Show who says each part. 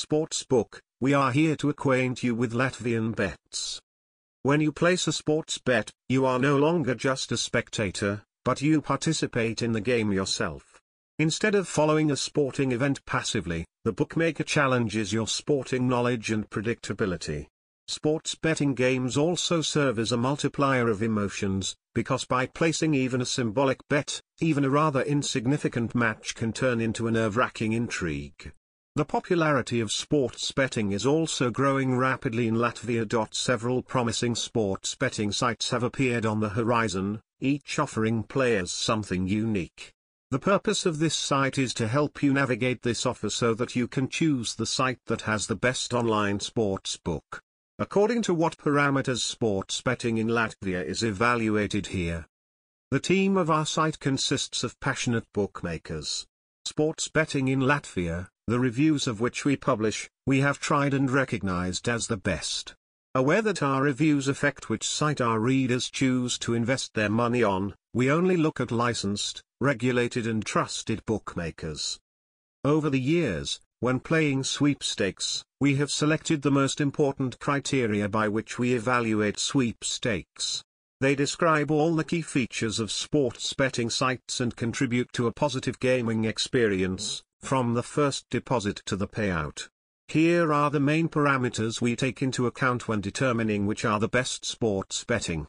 Speaker 1: Sportsbook, we are here to acquaint you with Latvian bets. When you place a sports bet, you are no longer just a spectator, but you participate in the game yourself. Instead of following a sporting event passively, the bookmaker challenges your sporting knowledge and predictability. Sports betting games also serve as a multiplier of emotions, because by placing even a symbolic bet, even a rather insignificant match can turn into a nerve-wracking intrigue. The popularity of sports betting is also growing rapidly in Latvia. Several promising sports betting sites have appeared on the horizon, each offering players something unique. The purpose of this site is to help you navigate this offer so that you can choose the site that has the best online sports book. According to what parameters sports betting in Latvia is evaluated here. The team of our site consists of passionate bookmakers. Sports betting in Latvia, the reviews of which we publish, we have tried and recognized as the best. Aware that our reviews affect which site our readers choose to invest their money on, we only look at licensed, regulated and trusted bookmakers. Over the years, when playing sweepstakes, we have selected the most important criteria by which we evaluate sweepstakes. They describe all the key features of sports betting sites and contribute to a positive gaming experience, from the first deposit to the payout. Here are the main parameters we take into account when determining which are the best sports betting.